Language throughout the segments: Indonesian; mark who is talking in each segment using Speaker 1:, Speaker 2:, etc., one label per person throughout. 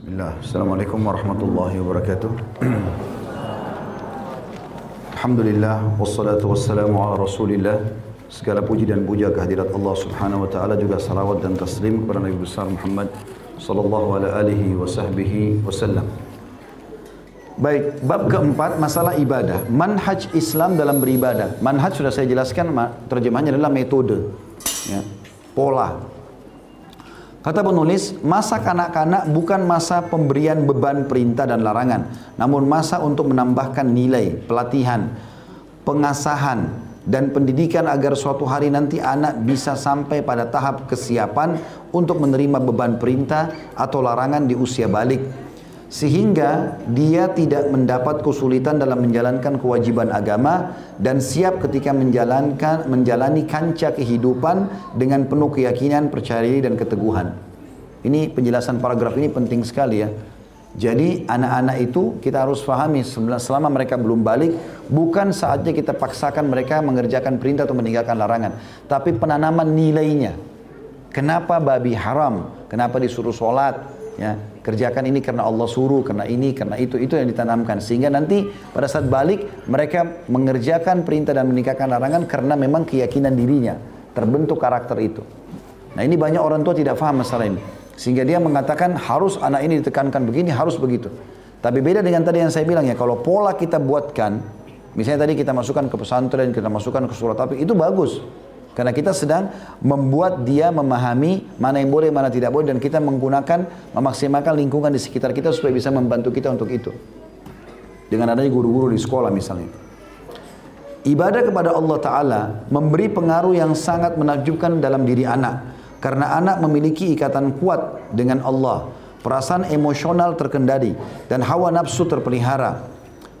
Speaker 1: Bismillah. Assalamualaikum warahmatullahi wabarakatuh. Alhamdulillah wassalatu wassalamu ala Rasulillah. Segala puji dan puja kehadirat Allah Subhanahu wa taala juga salawat dan taslim kepada Nabi besar Muhammad sallallahu ala alihi wa sahbihi wasallam. Baik, bab keempat masalah ibadah. Manhaj Islam dalam beribadah. Manhaj sudah saya jelaskan terjemahnya adalah metode. Ya, pola. Kata penulis, masa kanak-kanak bukan masa pemberian beban perintah dan larangan, namun masa untuk menambahkan nilai, pelatihan, pengasahan, dan pendidikan agar suatu hari nanti anak bisa sampai pada tahap kesiapan untuk menerima beban perintah atau larangan di usia balik. Sehingga dia tidak mendapat kesulitan dalam menjalankan kewajiban agama dan siap ketika menjalankan menjalani kancah kehidupan dengan penuh keyakinan, percaya diri dan keteguhan. Ini penjelasan paragraf ini penting sekali ya. Jadi anak-anak itu kita harus fahami selama mereka belum balik bukan saatnya kita paksakan mereka mengerjakan perintah atau meninggalkan larangan, tapi penanaman nilainya. Kenapa babi haram? Kenapa disuruh sholat? Ya, kerjakan ini karena Allah suruh, karena ini, karena itu, itu yang ditanamkan. Sehingga nanti pada saat balik mereka mengerjakan perintah dan meninggalkan larangan karena memang keyakinan dirinya terbentuk karakter itu. Nah ini banyak orang tua tidak paham masalah ini. Sehingga dia mengatakan harus anak ini ditekankan begini, harus begitu. Tapi beda dengan tadi yang saya bilang ya, kalau pola kita buatkan, misalnya tadi kita masukkan ke pesantren, kita masukkan ke surat tapi itu bagus. Karena kita sedang membuat dia memahami mana yang boleh, mana tidak boleh. Dan kita menggunakan, memaksimalkan lingkungan di sekitar kita supaya bisa membantu kita untuk itu. Dengan adanya guru-guru di sekolah misalnya. Ibadah kepada Allah Ta'ala memberi pengaruh yang sangat menakjubkan dalam diri anak. Karena anak memiliki ikatan kuat dengan Allah. Perasaan emosional terkendali dan hawa nafsu terpelihara.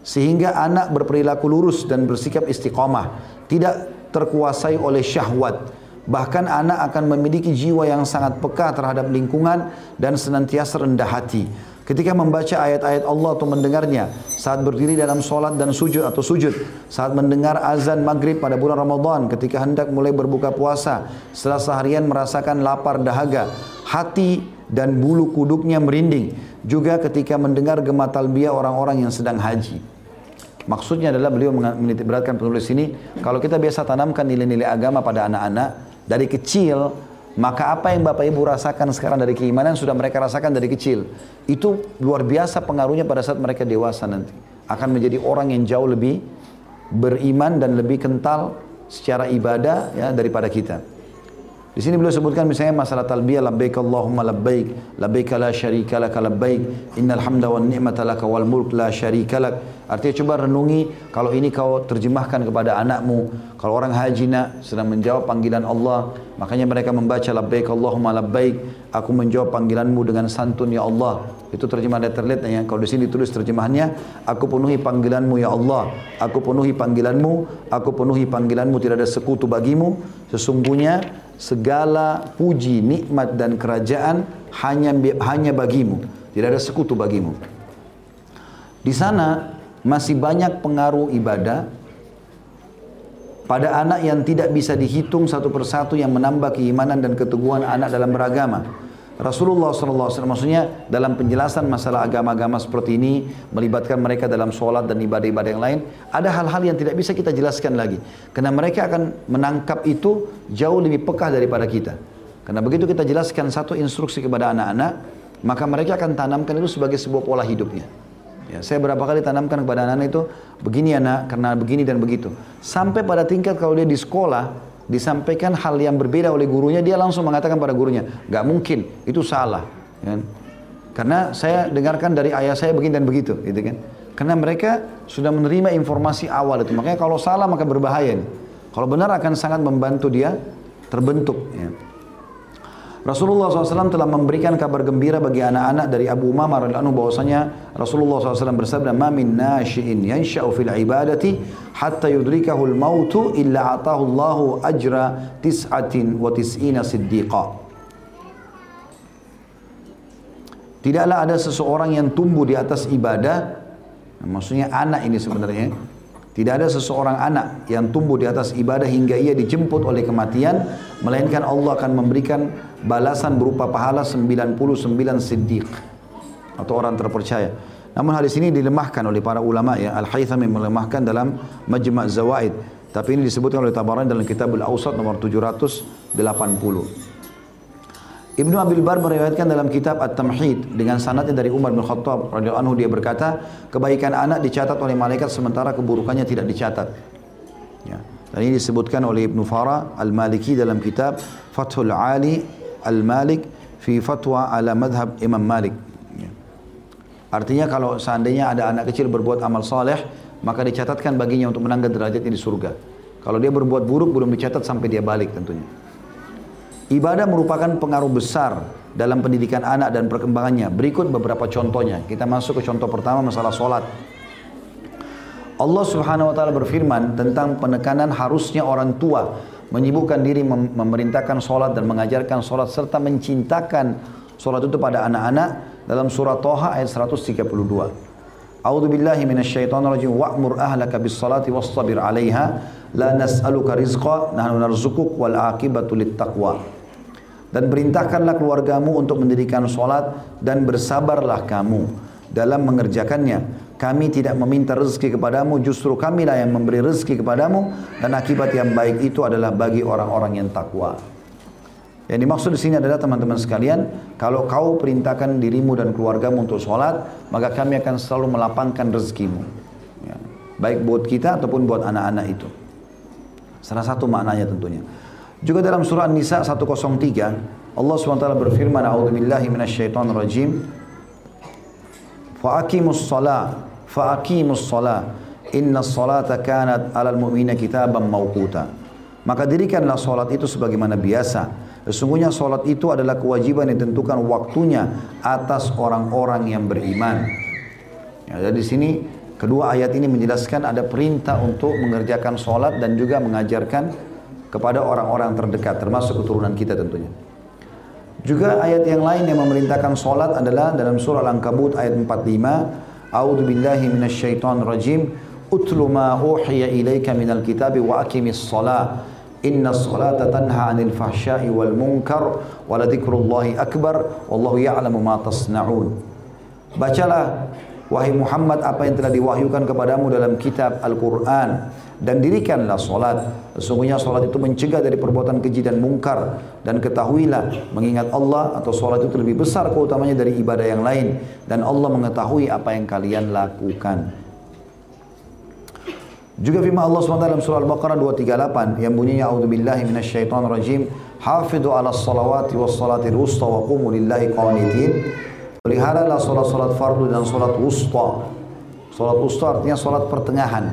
Speaker 1: Sehingga anak berperilaku lurus dan bersikap istiqamah. Tidak terkuasai oleh syahwat. Bahkan anak akan memiliki jiwa yang sangat peka terhadap lingkungan dan senantiasa rendah hati. Ketika membaca ayat-ayat Allah atau mendengarnya, saat berdiri dalam solat dan sujud atau sujud, saat mendengar azan maghrib pada bulan Ramadan, ketika hendak mulai berbuka puasa, setelah seharian merasakan lapar dahaga, hati dan bulu kuduknya merinding. Juga ketika mendengar gema talbiyah orang-orang yang sedang haji. Maksudnya adalah beliau menitik beratkan penulis ini, kalau kita biasa tanamkan nilai-nilai agama pada anak-anak dari kecil, maka apa yang Bapak Ibu rasakan sekarang dari keimanan sudah mereka rasakan dari kecil. Itu luar biasa pengaruhnya pada saat mereka dewasa nanti. Akan menjadi orang yang jauh lebih beriman dan lebih kental secara ibadah ya daripada kita. Di sini beliau sebutkan misalnya masalah talbiyah labbaik Allahumma labbaik labbaik la syarika lak labbaik innal hamda wan ni'mata lak wal mulk la syarika lak. Artinya coba renungi kalau ini kau terjemahkan kepada anakmu kalau orang haji nak sedang menjawab panggilan Allah makanya mereka membaca labbaik Allahumma labbaik aku menjawab panggilanmu dengan santun ya Allah. Itu terjemahan letterlet ya kalau di sini tulis terjemahannya aku penuhi panggilanmu ya Allah. Aku penuhi panggilanmu aku penuhi panggilanmu tidak ada sekutu bagimu. Sesungguhnya segala puji, nikmat dan kerajaan hanya hanya bagimu. Tidak ada sekutu bagimu. Di sana masih banyak pengaruh ibadah pada anak yang tidak bisa dihitung satu persatu yang menambah keimanan dan keteguhan anak dalam beragama. Rasulullah SAW maksudnya dalam penjelasan masalah agama-agama seperti ini melibatkan mereka dalam sholat dan ibadah-ibadah yang lain ada hal-hal yang tidak bisa kita jelaskan lagi. Karena mereka akan menangkap itu jauh lebih peka daripada kita. Karena begitu kita jelaskan satu instruksi kepada anak-anak maka mereka akan tanamkan itu sebagai sebuah pola hidupnya. Ya, saya berapa kali tanamkan kepada anak-anak itu begini anak karena begini dan begitu. Sampai pada tingkat kalau dia di sekolah disampaikan hal yang berbeda oleh gurunya, dia langsung mengatakan pada gurunya, nggak mungkin, itu salah. Ya. Karena saya dengarkan dari ayah saya begini dan begitu, gitu kan. Karena mereka sudah menerima informasi awal itu. Makanya kalau salah maka berbahaya. Nih. Kalau benar akan sangat membantu dia terbentuk. Ya. Rasulullah SAW telah memberikan kabar gembira bagi anak-anak dari Abu Umamah radhiyallahu bahwasanya Rasulullah SAW bersabda, "Ma min nashi'in yansha'u fil ibadati hatta yudrikahu al-mautu illa atahu Allahu ajra tis'atin wa tis'ina siddiqa." Tidaklah ada seseorang yang tumbuh di atas ibadah, maksudnya anak ini sebenarnya, tidak ada seseorang anak yang tumbuh di atas ibadah hingga ia dijemput oleh kematian, melainkan Allah akan memberikan balasan berupa pahala 99 siddiq. atau orang terpercaya. Namun hadis ini dilemahkan oleh para ulama ya. Al-Haythami melemahkan dalam Majma' Zawaid. Tapi ini disebutkan oleh Tabarani dalam kitab Al-Awsat nomor 780. Ibnu Abil Bar meriwayatkan dalam kitab At-Tamhid dengan sanadnya dari Umar bin Khattab radhiyallahu anhu dia berkata, kebaikan anak dicatat oleh malaikat sementara keburukannya tidak dicatat. Ya. Dan ini disebutkan oleh Ibnu Farah Al-Maliki dalam kitab Fathul Ali Al-Malik fi fatwa ala madhab Imam Malik. Ya. Artinya kalau seandainya ada anak kecil berbuat amal saleh, maka dicatatkan baginya untuk menangkan derajatnya di surga. Kalau dia berbuat buruk belum dicatat sampai dia balik tentunya. Ibadah merupakan pengaruh besar dalam pendidikan anak dan perkembangannya. Berikut beberapa contohnya. Kita masuk ke contoh pertama masalah solat. Allah subhanahu wa ta'ala berfirman tentang penekanan harusnya orang tua menyibukkan diri mem memerintahkan solat dan mengajarkan solat serta mencintakan solat itu pada anak-anak dalam surah Toha ayat 132. A'udzu billahi minasyaitonir rajim wa'mur ahlaka bis salati wastabir 'alaiha la nas'aluka rizqa nahnu narzuquk wal 'aqibatu lit taqwa dan perintahkanlah keluargamu untuk mendirikan solat dan bersabarlah kamu dalam mengerjakannya. Kami tidak meminta rezeki kepadamu, justru kamilah yang memberi rezeki kepadamu dan akibat yang baik itu adalah bagi orang-orang yang takwa. Yang dimaksud di sini adalah teman-teman sekalian, kalau kau perintahkan dirimu dan keluargamu untuk sholat, maka kami akan selalu melapangkan rezekimu. Ya. Baik buat kita ataupun buat anak-anak itu. Salah satu maknanya tentunya. Juga dalam surah An-Nisa 103 Allah SWT berfirman A'udzubillahi minasyaitonir rajim Fa'aqimus shalah fa'aqimus shalah inna salata kanat 'alal mu'minina kitaban mawquta Maka dirikanlah salat itu sebagaimana biasa Sesungguhnya salat itu adalah kewajiban yang ditentukan waktunya atas orang-orang yang beriman. Ya, jadi di sini kedua ayat ini menjelaskan ada perintah untuk mengerjakan salat dan juga mengajarkan kepada orang-orang terdekat termasuk keturunan kita tentunya. Juga ayat yang lain yang memerintahkan solat adalah dalam surah Al-Ankabut ayat 45 A'udzu billahi minasyaitonir rajim Utlu ma uhiya ilaika minal kitabi wa aqimis shalah Inna salata tanha 'anil fahsya'i wal munkar wa ladhikrullahi akbar wallahu ya'lamu ma tasna'un Bacalah wahai Muhammad apa yang telah diwahyukan kepadamu dalam kitab Al-Qur'an dan dirikanlah solat. Sesungguhnya solat itu mencegah dari perbuatan keji dan mungkar dan ketahuilah mengingat Allah atau solat itu lebih besar keutamanya dari ibadah yang lain dan Allah mengetahui apa yang kalian lakukan. Juga firman Allah SWT dalam surah Al-Baqarah 238 yang bunyinya A'udzubillahi minasyaitonirrajim Hafidhu ala salawati was salatil wusta wa qumu lillahi qanitin Peliharalah salat-salat fardu dan salat wusta. Salat wusta artinya salat pertengahan.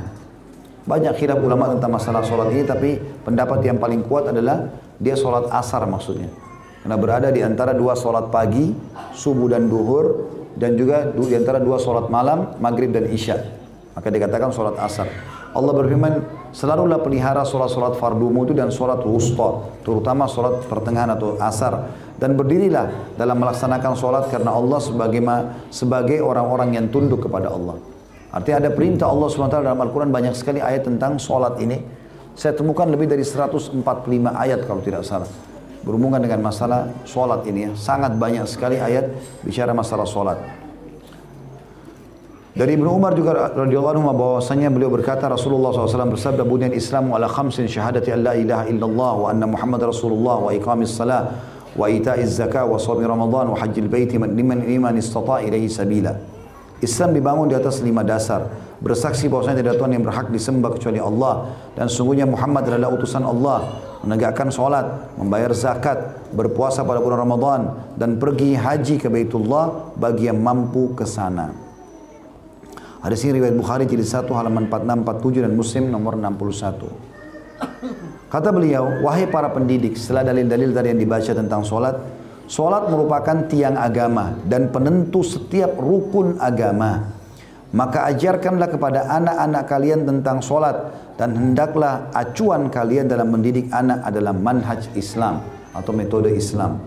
Speaker 1: Banyak khilaf ulama tentang masalah sholat ini, tapi pendapat yang paling kuat adalah dia sholat asar maksudnya. Karena berada di antara dua sholat pagi, subuh dan duhur, dan juga di antara dua sholat malam, maghrib dan isya. Maka dikatakan sholat asar. Allah berfirman, selalulah pelihara sholat-sholat fardumu itu dan sholat wusta, terutama sholat pertengahan atau asar. Dan berdirilah dalam melaksanakan sholat karena Allah sebagai, sebagai orang-orang yang tunduk kepada Allah. Artinya ada perintah Allah SWT dalam Al-Quran banyak sekali ayat tentang sholat ini. Saya temukan lebih dari 145 ayat kalau tidak salah. Berhubungan dengan masalah sholat ini ya. Sangat banyak sekali ayat bicara masalah sholat. Dari Ibnu Umar juga radhiyallahu anhu bahwasanya beliau berkata Rasulullah SAW bersabda bunyan Islam ala khamsin syahadati an la ilaha illallah wa anna Muhammad Rasulullah wa iqamis salah wa ita'iz zakah wa shaumi Ramadan wa hajjil baiti liman iman ilaihi sabila. Islam dibangun di atas lima dasar. Bersaksi bahwasanya tidak Tuhan yang berhak disembah kecuali Allah. Dan sungguhnya Muhammad adalah utusan Allah. Menegakkan solat, membayar zakat, berpuasa pada bulan Ramadan. Dan pergi haji ke Baitullah bagi yang mampu ke sana. Hadis ini riwayat Bukhari jilid 1 halaman 4647 dan Muslim nomor 61. Kata beliau, wahai para pendidik, setelah dalil-dalil tadi yang dibaca tentang solat, Solat merupakan tiang agama dan penentu setiap rukun agama. Maka ajarkanlah kepada anak-anak kalian tentang solat dan hendaklah acuan kalian dalam mendidik anak adalah manhaj Islam atau metode Islam.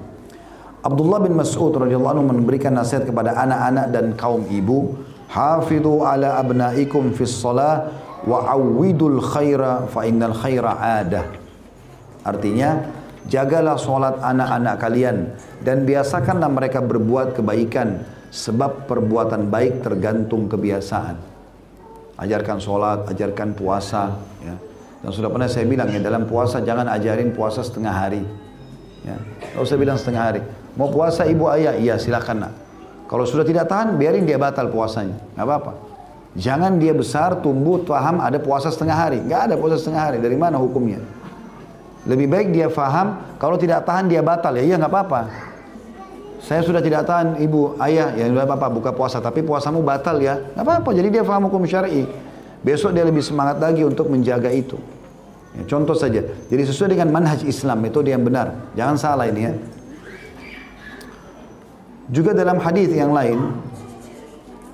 Speaker 1: Abdullah bin Mas'ud radhiyallahu anhu memberikan nasihat kepada anak-anak dan kaum ibu, "Hafidhu ala abnaikum fis shalah wa awwidul khaira fa innal khaira adah." Artinya, Jagalah solat anak-anak kalian dan biasakanlah mereka berbuat kebaikan Sebab perbuatan baik tergantung kebiasaan. Ajarkan sholat, ajarkan puasa. Ya. Dan sudah pernah saya bilang ya dalam puasa jangan ajarin puasa setengah hari. Ya. Kalau saya bilang setengah hari. Mau puasa ibu ayah? Iya silakan nak. Kalau sudah tidak tahan, biarin dia batal puasanya. Nggak apa-apa. Jangan dia besar, tumbuh, paham ada puasa setengah hari. Nggak ada puasa setengah hari. Dari mana hukumnya? Lebih baik dia faham, kalau tidak tahan dia batal. Ya iya nggak apa-apa. Saya sudah tidak tahan ibu, ayah, ya nggak apa-apa buka puasa. Tapi puasamu batal ya. Nggak apa-apa, jadi dia faham hukum syar'i. Besok dia lebih semangat lagi untuk menjaga itu. Ya, contoh saja. Jadi sesuai dengan manhaj Islam, metode yang benar. Jangan salah ini ya. Juga dalam hadis yang lain,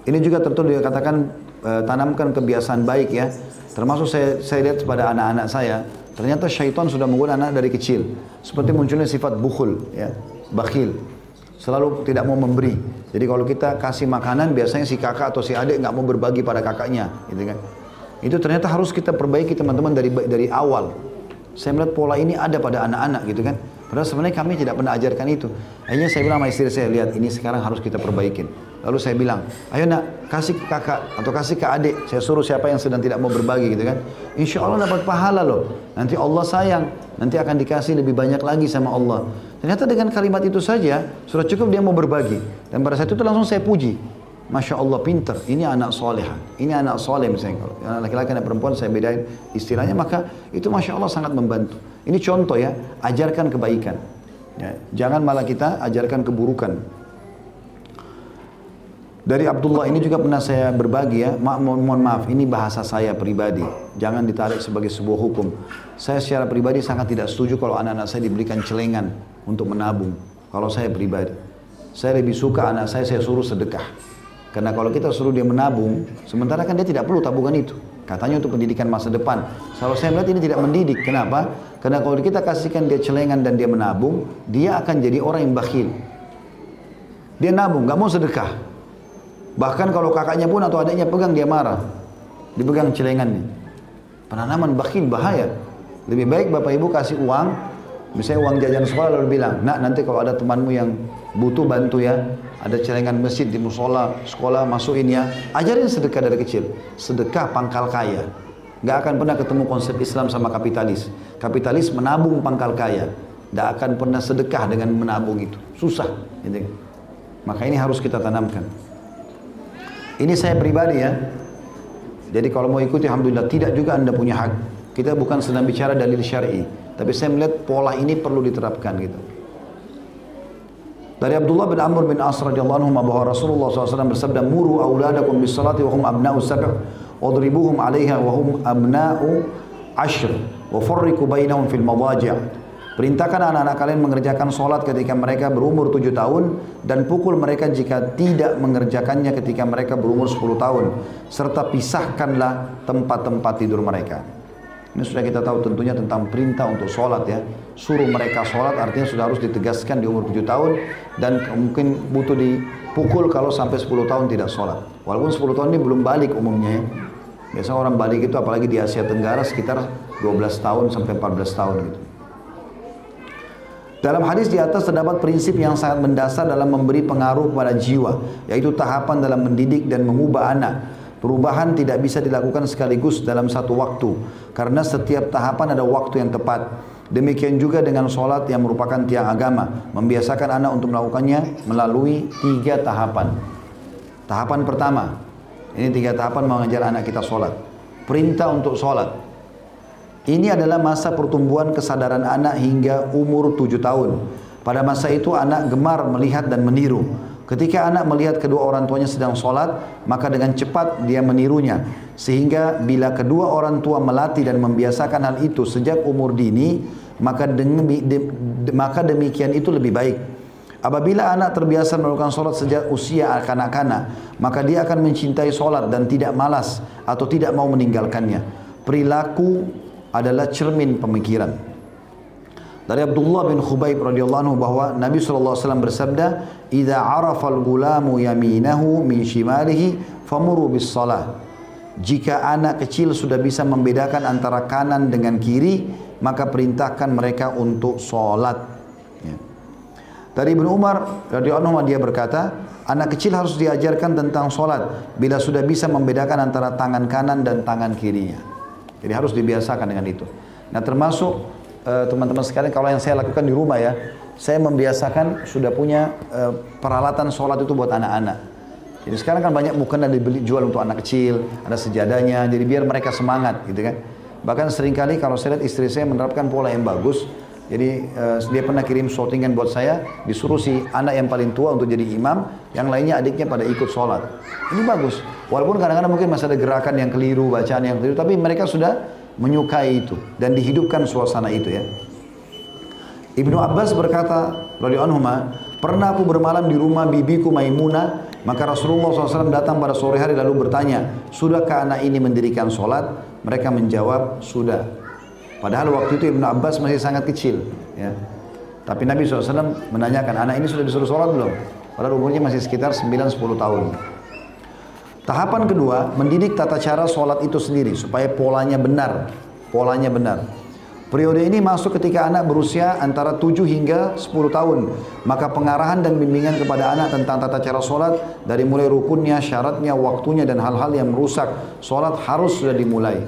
Speaker 1: ini juga tertulis dikatakan e, tanamkan kebiasaan baik ya. Termasuk saya, saya lihat pada anak-anak saya, ternyata syaitan sudah menggoda anak dari kecil. Seperti munculnya sifat bukhul, ya, bakhil. Selalu tidak mau memberi. Jadi kalau kita kasih makanan, biasanya si kakak atau si adik nggak mau berbagi pada kakaknya, gitu kan. Itu ternyata harus kita perbaiki teman-teman dari dari awal. Saya melihat pola ini ada pada anak-anak gitu kan. Padahal sebenarnya kami tidak pernah ajarkan itu. Akhirnya saya bilang sama istri saya, lihat ini sekarang harus kita perbaikin. Lalu saya bilang, ayo nak kasih ke kakak atau kasih ke adik. Saya suruh siapa yang sedang tidak mau berbagi gitu kan. Insya Allah dapat pahala loh. Nanti Allah sayang. Nanti akan dikasih lebih banyak lagi sama Allah. Ternyata dengan kalimat itu saja, sudah cukup dia mau berbagi. Dan pada saat itu langsung saya puji. Masya Allah pinter, ini anak soleha, ini anak soleh misalnya kalau anak laki-laki anak perempuan saya bedain istilahnya maka itu Masya Allah sangat membantu. Ini contoh ya, ajarkan kebaikan. Ya, jangan malah kita ajarkan keburukan. Dari Abdullah ini juga pernah saya berbagi ya, Ma mohon, mohon maaf ini bahasa saya pribadi, jangan ditarik sebagai sebuah hukum. Saya secara pribadi sangat tidak setuju kalau anak-anak saya diberikan celengan untuk menabung. Kalau saya pribadi, saya lebih suka anak saya saya suruh sedekah. Karena kalau kita suruh dia menabung, sementara kan dia tidak perlu tabungan itu. Katanya untuk pendidikan masa depan. Kalau saya melihat ini tidak mendidik. Kenapa? Karena kalau kita kasihkan dia celengan dan dia menabung, dia akan jadi orang yang bakhil. Dia nabung, nggak mau sedekah. Bahkan kalau kakaknya pun atau adiknya pegang, dia marah. Dipegang celengannya. Penanaman bakhil bahaya. Lebih baik bapak ibu kasih uang, misalnya uang jajan sekolah lalu bilang, nak nanti kalau ada temanmu yang butuh bantu ya, ada celengan masjid di musola, sekolah masukin ya. Ajarin sedekah dari kecil. Sedekah pangkal kaya. Gak akan pernah ketemu konsep Islam sama kapitalis. Kapitalis menabung pangkal kaya. Gak akan pernah sedekah dengan menabung itu. Susah. Gitu. Maka ini harus kita tanamkan. Ini saya pribadi ya. Jadi kalau mau ikuti Alhamdulillah. Tidak juga anda punya hak. Kita bukan sedang bicara dalil syar'i. Tapi saya melihat pola ini perlu diterapkan gitu. Dari Abdullah bin Amr bin As radhiyallahu anhu bahwa Rasulullah SAW bersabda, "Muru auladakum bis salati wa hum abna'u sab' wadribuhum 'alaiha wa hum abna'u ashr wa farriqu bainahum fil madaji'." Perintahkan anak-anak kalian mengerjakan solat ketika mereka berumur tujuh tahun dan pukul mereka jika tidak mengerjakannya ketika mereka berumur sepuluh tahun serta pisahkanlah tempat-tempat tidur mereka. Ini sudah kita tahu tentunya tentang perintah untuk sholat ya. Suruh mereka sholat artinya sudah harus ditegaskan di umur 7 tahun dan mungkin butuh dipukul kalau sampai 10 tahun tidak sholat. Walaupun 10 tahun ini belum balik umumnya ya. Biasa orang balik itu apalagi di Asia Tenggara sekitar 12 tahun sampai 14 tahun gitu. Dalam hadis di atas terdapat prinsip yang sangat mendasar dalam memberi pengaruh kepada jiwa, yaitu tahapan dalam mendidik dan mengubah anak Perubahan tidak bisa dilakukan sekaligus dalam satu waktu karena setiap tahapan ada waktu yang tepat. Demikian juga dengan sholat yang merupakan tiang agama. Membiasakan anak untuk melakukannya melalui tiga tahapan. Tahapan pertama, ini tiga tahapan mengajar anak kita sholat. Perintah untuk sholat. Ini adalah masa pertumbuhan kesadaran anak hingga umur tujuh tahun. Pada masa itu anak gemar melihat dan meniru. Ketika anak melihat kedua orang tuanya sedang sholat, maka dengan cepat dia menirunya. Sehingga bila kedua orang tua melatih dan membiasakan hal itu sejak umur dini, maka, demi, de, de, maka demikian itu lebih baik. Apabila anak terbiasa melakukan sholat sejak usia kanak-kanak, maka dia akan mencintai sholat dan tidak malas atau tidak mau meninggalkannya. Perilaku adalah cermin pemikiran. Dari Abdullah bin Khubaib radhiyallahu anhu bahwa Nabi SAW bersabda, "Idza arafa al-gulamu yaminahu min shimalihi famuru bis salah." Jika anak kecil sudah bisa membedakan antara kanan dengan kiri, maka perintahkan mereka untuk sholat. Ya. Dari Ibnu Umar radhiyallahu anhu dia berkata, Anak kecil harus diajarkan tentang sholat bila sudah bisa membedakan antara tangan kanan dan tangan kirinya. Jadi harus dibiasakan dengan itu. Nah termasuk eh, teman-teman uh, sekalian kalau yang saya lakukan di rumah ya, saya membiasakan sudah punya uh, peralatan sholat itu buat anak-anak. Jadi sekarang kan banyak bukan ada dibeli jual untuk anak kecil, ada sejadahnya, jadi biar mereka semangat gitu kan. Bahkan sering kali kalau saya lihat istri saya menerapkan pola yang bagus, jadi uh, dia pernah kirim shootingan buat saya, disuruh si anak yang paling tua untuk jadi imam, yang lainnya adiknya pada ikut sholat. Ini bagus. Walaupun kadang-kadang mungkin masih ada gerakan yang keliru, bacaan yang keliru, tapi mereka sudah menyukai itu dan dihidupkan suasana itu ya. Ibnu Abbas berkata, pernah aku bermalam di rumah bibiku Maimunah, maka Rasulullah SAW datang pada sore hari lalu bertanya, sudahkah anak ini mendirikan sholat? Mereka menjawab, sudah. Padahal waktu itu Ibnu Abbas masih sangat kecil. Ya. Tapi Nabi SAW menanyakan, anak ini sudah disuruh sholat belum? Padahal umurnya masih sekitar 9-10 tahun. Tahapan kedua, mendidik tata cara sholat itu sendiri supaya polanya benar. Polanya benar. Periode ini masuk ketika anak berusia antara 7 hingga 10 tahun. Maka pengarahan dan bimbingan kepada anak tentang tata cara sholat dari mulai rukunnya, syaratnya, waktunya dan hal-hal yang merusak sholat harus sudah dimulai.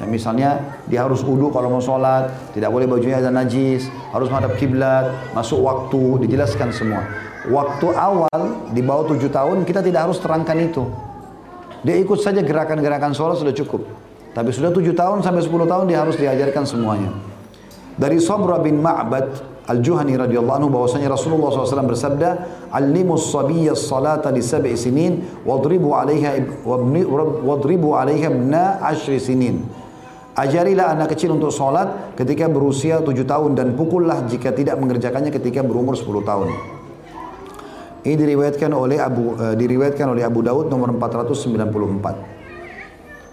Speaker 1: Ya, misalnya dia harus wudhu kalau mau sholat, tidak boleh bajunya ada najis, harus menghadap kiblat, masuk waktu, dijelaskan semua. Waktu awal di bawah tujuh tahun kita tidak harus terangkan itu. Dia ikut saja gerakan-gerakan sholat sudah cukup. Tapi sudah tujuh tahun sampai sepuluh tahun dia harus diajarkan semuanya. Dari Sabra bin Ma'bad Al-Juhani radhiyallahu anhu bahwasanya Rasulullah SAW bersabda, "Allimus sabiyya salata li sab'i sinin wadribu 'alaiha wadribu 'alaiha ibna ashri sinin." Ajarilah anak kecil untuk sholat ketika berusia tujuh tahun dan pukullah jika tidak mengerjakannya ketika berumur sepuluh tahun. Ini diriwayatkan oleh Abu uh, diriwayatkan oleh Abu Daud nomor 494.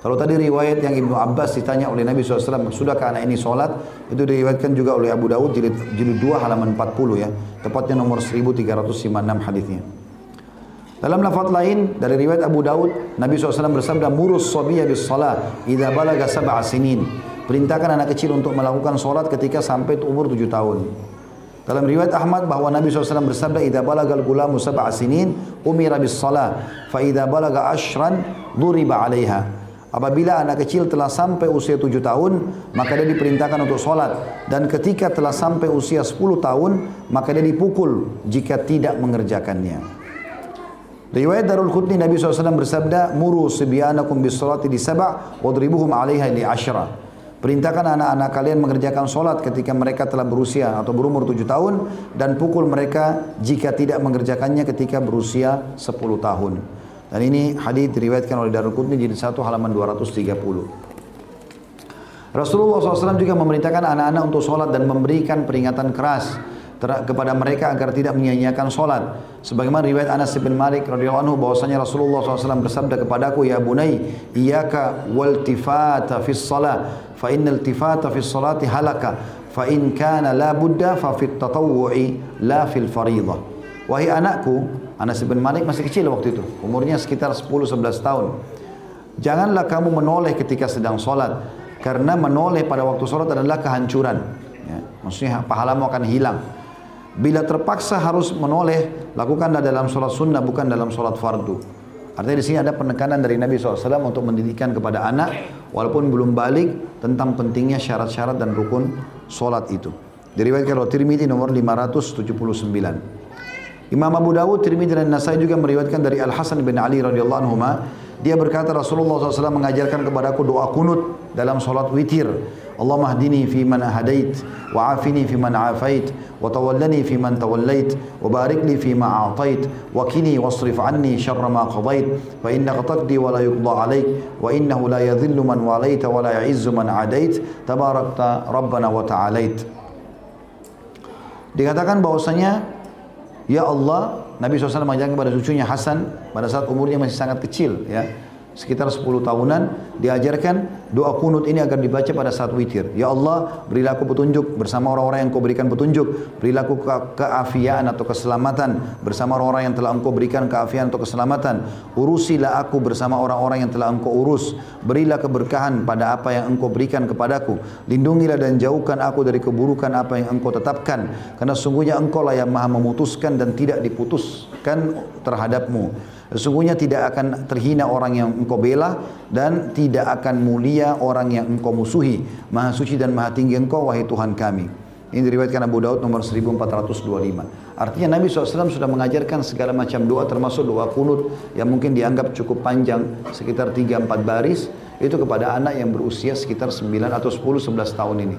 Speaker 1: Kalau tadi riwayat yang Ibnu Abbas ditanya oleh Nabi SAW, sudahkah anak ini sholat? Itu diriwayatkan juga oleh Abu Daud jilid, jilid 2 halaman 40 ya. Tepatnya nomor 1356 hadisnya. Dalam lafaz lain dari riwayat Abu Daud, Nabi SAW bersabda, "Murus sabiyya bis salah idza balaga sab'a sinin." Perintahkan anak kecil untuk melakukan solat ketika sampai umur tujuh tahun. Dalam riwayat Ahmad bahwa Nabi SAW bersabda, "Idza balagal gulamu sab'a sinin, umira bis salah, fa balaga ashran, duriba 'alaiha." Apabila anak kecil telah sampai usia tujuh tahun, maka dia diperintahkan untuk sholat. Dan ketika telah sampai usia sepuluh tahun, maka dia dipukul jika tidak mengerjakannya. Riwayat Darul Qutni Nabi SAW bersabda, Muru sibyanakum bis salati di saba' wadribuhum alaiha li ashra. Perintahkan anak-anak kalian mengerjakan solat ketika mereka telah berusia atau berumur tujuh tahun dan pukul mereka jika tidak mengerjakannya ketika berusia sepuluh tahun. Dan ini hadis diriwayatkan oleh Darul Qutni jadi satu halaman 230. Rasulullah SAW juga memerintahkan anak-anak untuk sholat dan memberikan peringatan keras kepada mereka agar tidak menyia-nyiakan solat. Sebagaimana riwayat Anas bin Malik radhiyallahu anhu bahwasanya Rasulullah SAW bersabda kepadaku, Ya bunai, iyaka wal tifata fis salat, fa innal tifata fis salati halaka, fa in kana la budda fa fit tatawwu'i la fil fariḍah. Wahai anakku, Anas bin Malik masih kecil waktu itu, umurnya sekitar 10-11 tahun. Janganlah kamu menoleh ketika sedang solat, karena menoleh pada waktu solat adalah kehancuran. Ya, maksudnya pahalamu akan hilang. Bila terpaksa harus menoleh, lakukanlah dalam sholat sunnah bukan dalam sholat fardu. Artinya di sini ada penekanan dari Nabi SAW untuk mendidikan kepada anak, walaupun belum balik tentang pentingnya syarat-syarat dan rukun sholat itu. Diriwayatkan oleh Tirmidzi nomor 579. Imam Abu Dawud, Tirmidzi dan Nasai juga meriwayatkan dari Al Hasan bin Ali radhiyallahu anhu dia berkata Rasulullah SAW mengajarkan kepadaku doa kunut dalam solat witir. Allahumma hdini fi man hadait wa afini fi man afait wa tawallani fi man tawallait wa barik li fi ma a'tait wa kini wasrif anni syarra ma qadait fa innaka taqdi wa la yuqda alaik wa innahu la yadhillu man walaita wa la ya'izzu man adait. Tabarakta rabbana wa ta'alait Dikatakan bahwasanya ya Allah Nabi SAW mengajarkan kepada cucunya Hasan pada saat umurnya masih sangat kecil ya. Sekitar 10 tahunan diajarkan doa kunut ini agar dibaca pada saat witir. Ya Allah, berilah aku petunjuk bersama orang-orang yang kau berikan petunjuk. Berilah aku ke keafian atau keselamatan bersama orang-orang yang telah engkau berikan keafian atau keselamatan. Urusilah aku bersama orang-orang yang telah engkau urus. Berilah keberkahan pada apa yang engkau berikan kepadaku. Lindungilah dan jauhkan aku dari keburukan apa yang engkau tetapkan. Karena sungguhnya engkau lah yang maha memutuskan dan tidak diputuskan terhadapmu. Sesungguhnya tidak akan terhina orang yang engkau bela dan tidak akan mulia orang yang engkau musuhi. Maha suci dan maha tinggi engkau wahai Tuhan kami. Ini diriwayatkan Abu Daud nomor 1425. Artinya Nabi SAW sudah mengajarkan segala macam doa termasuk doa kunut yang mungkin dianggap cukup panjang sekitar 3-4 baris itu kepada anak yang berusia sekitar 9 atau 10-11 tahun ini.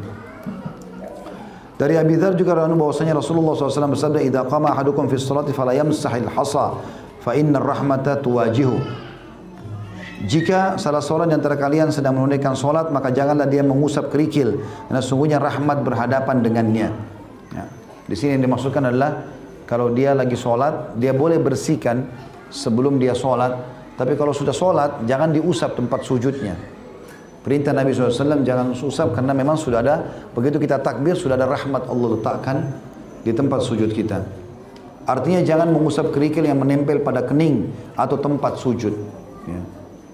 Speaker 1: Dari Abi Dhar juga bahwasanya Rasulullah SAW bersabda, "Idza qama ahadukum fi sholati fala yamsahil hasa fa inna rahmata tuwajihu. Jika salah seorang di antara kalian sedang menunaikan solat maka janganlah dia mengusap kerikil. Karena sungguhnya rahmat berhadapan dengannya. Ya. di sini yang dimaksudkan adalah kalau dia lagi solat dia boleh bersihkan sebelum dia solat. Tapi kalau sudah solat jangan diusap tempat sujudnya. Perintah Nabi SAW jangan usap karena memang sudah ada begitu kita takbir sudah ada rahmat Allah letakkan di tempat sujud kita Artinya jangan mengusap kerikil yang menempel pada kening atau tempat sujud. Ya.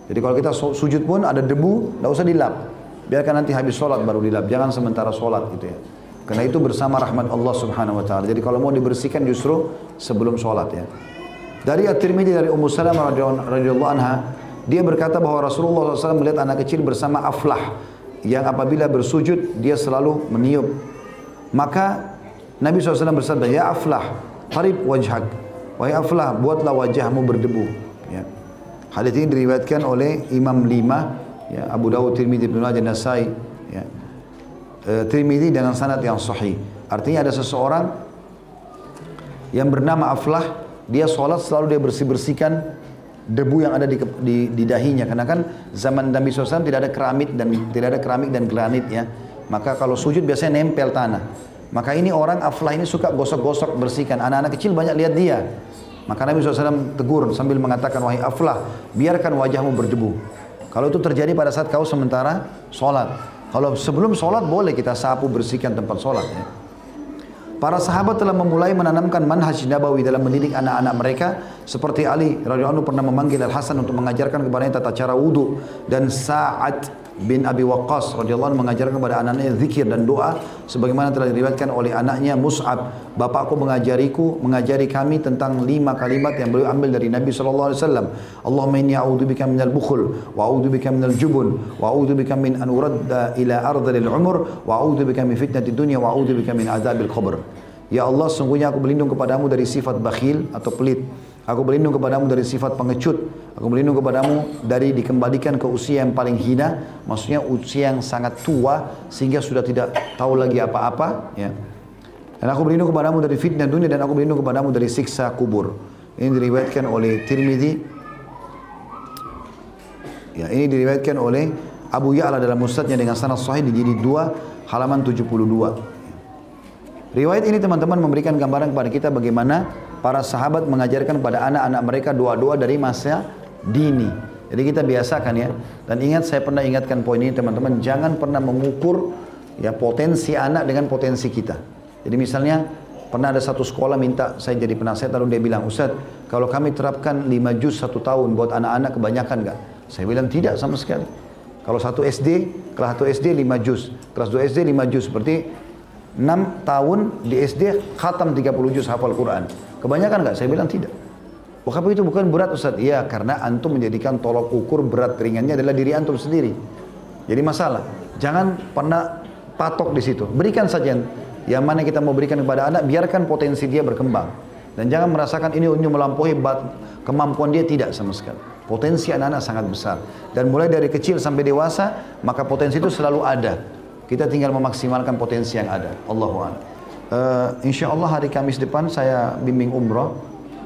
Speaker 1: Jadi kalau kita sujud pun ada debu, tidak usah dilap. Biarkan nanti habis sholat baru dilap. Jangan sementara sholat gitu ya. Karena itu bersama rahmat Allah subhanahu wa ta'ala. Jadi kalau mau dibersihkan justru sebelum sholat ya. Dari At-Tirmidzi dari Ummu Salamah radhiyallahu anha, dia berkata bahwa Rasulullah SAW melihat anak kecil bersama Aflah yang apabila bersujud dia selalu meniup. Maka Nabi SAW bersabda, Ya Aflah, Qarib wajhak. Wahai Aflah, buatlah wajahmu berdebu. Ya. Hadis ini diriwayatkan oleh Imam lima, ya, Abu Dawud, Tirmidzi, Ibnu Majah, Nasai, ya. E, Tirmidzi dengan sanad yang sahih. Artinya ada seseorang yang bernama Aflah, dia sholat selalu dia bersih-bersihkan debu yang ada di, di, di dahinya. Karena kan zaman Nabi SAW tidak ada keramik dan tidak ada keramik dan granit ya. Maka kalau sujud biasanya nempel tanah. Maka ini orang aflah ini suka gosok-gosok bersihkan. Anak-anak kecil banyak lihat dia. Maka Nabi SAW tegur sambil mengatakan, wahai aflah, biarkan wajahmu berdebu. Kalau itu terjadi pada saat kau sementara sholat. Kalau sebelum sholat boleh kita sapu bersihkan tempat sholat. Ya. Para sahabat telah memulai menanamkan manhaj nabawi dalam mendidik anak-anak mereka seperti Ali radhiyallahu pernah memanggil Al Hasan untuk mengajarkan kepadanya tata cara wudhu dan saat bin Abi Waqqas radhiyallahu anhu mengajarkan kepada anaknya zikir dan doa sebagaimana telah diriwayatkan oleh anaknya Mus'ab. Bapakku mengajariku mengajari kami tentang lima kalimat yang beliau ambil dari Nabi sallallahu alaihi wasallam. Allahumma inni a'udzubika minal bukhl wa a'udzubika minal jubun wa a'udzubika min an uradda ila ardhil umur wa a'udzubika min fitnatid dunya wa a'udzubika min adzabil qabr. Ya Allah sungguhnya aku berlindung kepadamu dari sifat bakhil atau pelit Aku berlindung kepadamu dari sifat pengecut. Aku berlindung kepadamu dari dikembalikan ke usia yang paling hina. Maksudnya usia yang sangat tua sehingga sudah tidak tahu lagi apa-apa. Ya. Dan aku berlindung kepadamu dari fitnah dunia dan aku berlindung kepadamu dari siksa kubur. Ini diriwayatkan oleh Tirmidzi. Ya, ini diriwayatkan oleh Abu Ya'la dalam musnadnya dengan sanad sahih di jilid 2 halaman 72. Riwayat ini teman-teman memberikan gambaran kepada kita bagaimana para sahabat mengajarkan pada anak-anak mereka doa-doa dari masa dini. Jadi kita biasakan ya. Dan ingat saya pernah ingatkan poin ini teman-teman, jangan pernah mengukur ya potensi anak dengan potensi kita. Jadi misalnya pernah ada satu sekolah minta saya jadi penasihat lalu dia bilang, Ustaz kalau kami terapkan 5 juz satu tahun buat anak-anak kebanyakan nggak? Saya bilang tidak sama sekali. Kalau satu SD, kelas satu SD 5 juz, kelas 2 SD 5 juz, seperti 6 tahun di SD khatam 30 juz hafal Quran. Kebanyakan nggak? Saya bilang tidak. Apa itu bukan berat Ustaz? Iya, karena antum menjadikan tolok ukur berat ringannya adalah diri antum sendiri. Jadi masalah. Jangan pernah patok di situ. Berikan saja yang mana kita mau berikan kepada anak, biarkan potensi dia berkembang. Dan jangan merasakan ini untuk melampaui kemampuan dia tidak sama sekali. Potensi anak-anak sangat besar. Dan mulai dari kecil sampai dewasa, maka potensi itu selalu ada. Kita tinggal memaksimalkan potensi yang ada. Allahu a'lam. Uh, insya Allah hari Kamis depan saya bimbing umrah.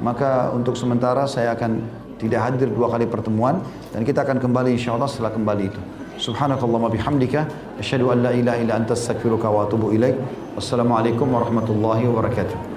Speaker 1: Maka untuk sementara saya akan tidak hadir dua kali pertemuan dan kita akan kembali insya Allah setelah kembali itu. Subhanakallahumma bihamdika. Asyhadu an la ilaha illa anta astaghfiruka wa atubu ilaik. Wassalamualaikum warahmatullahi wabarakatuh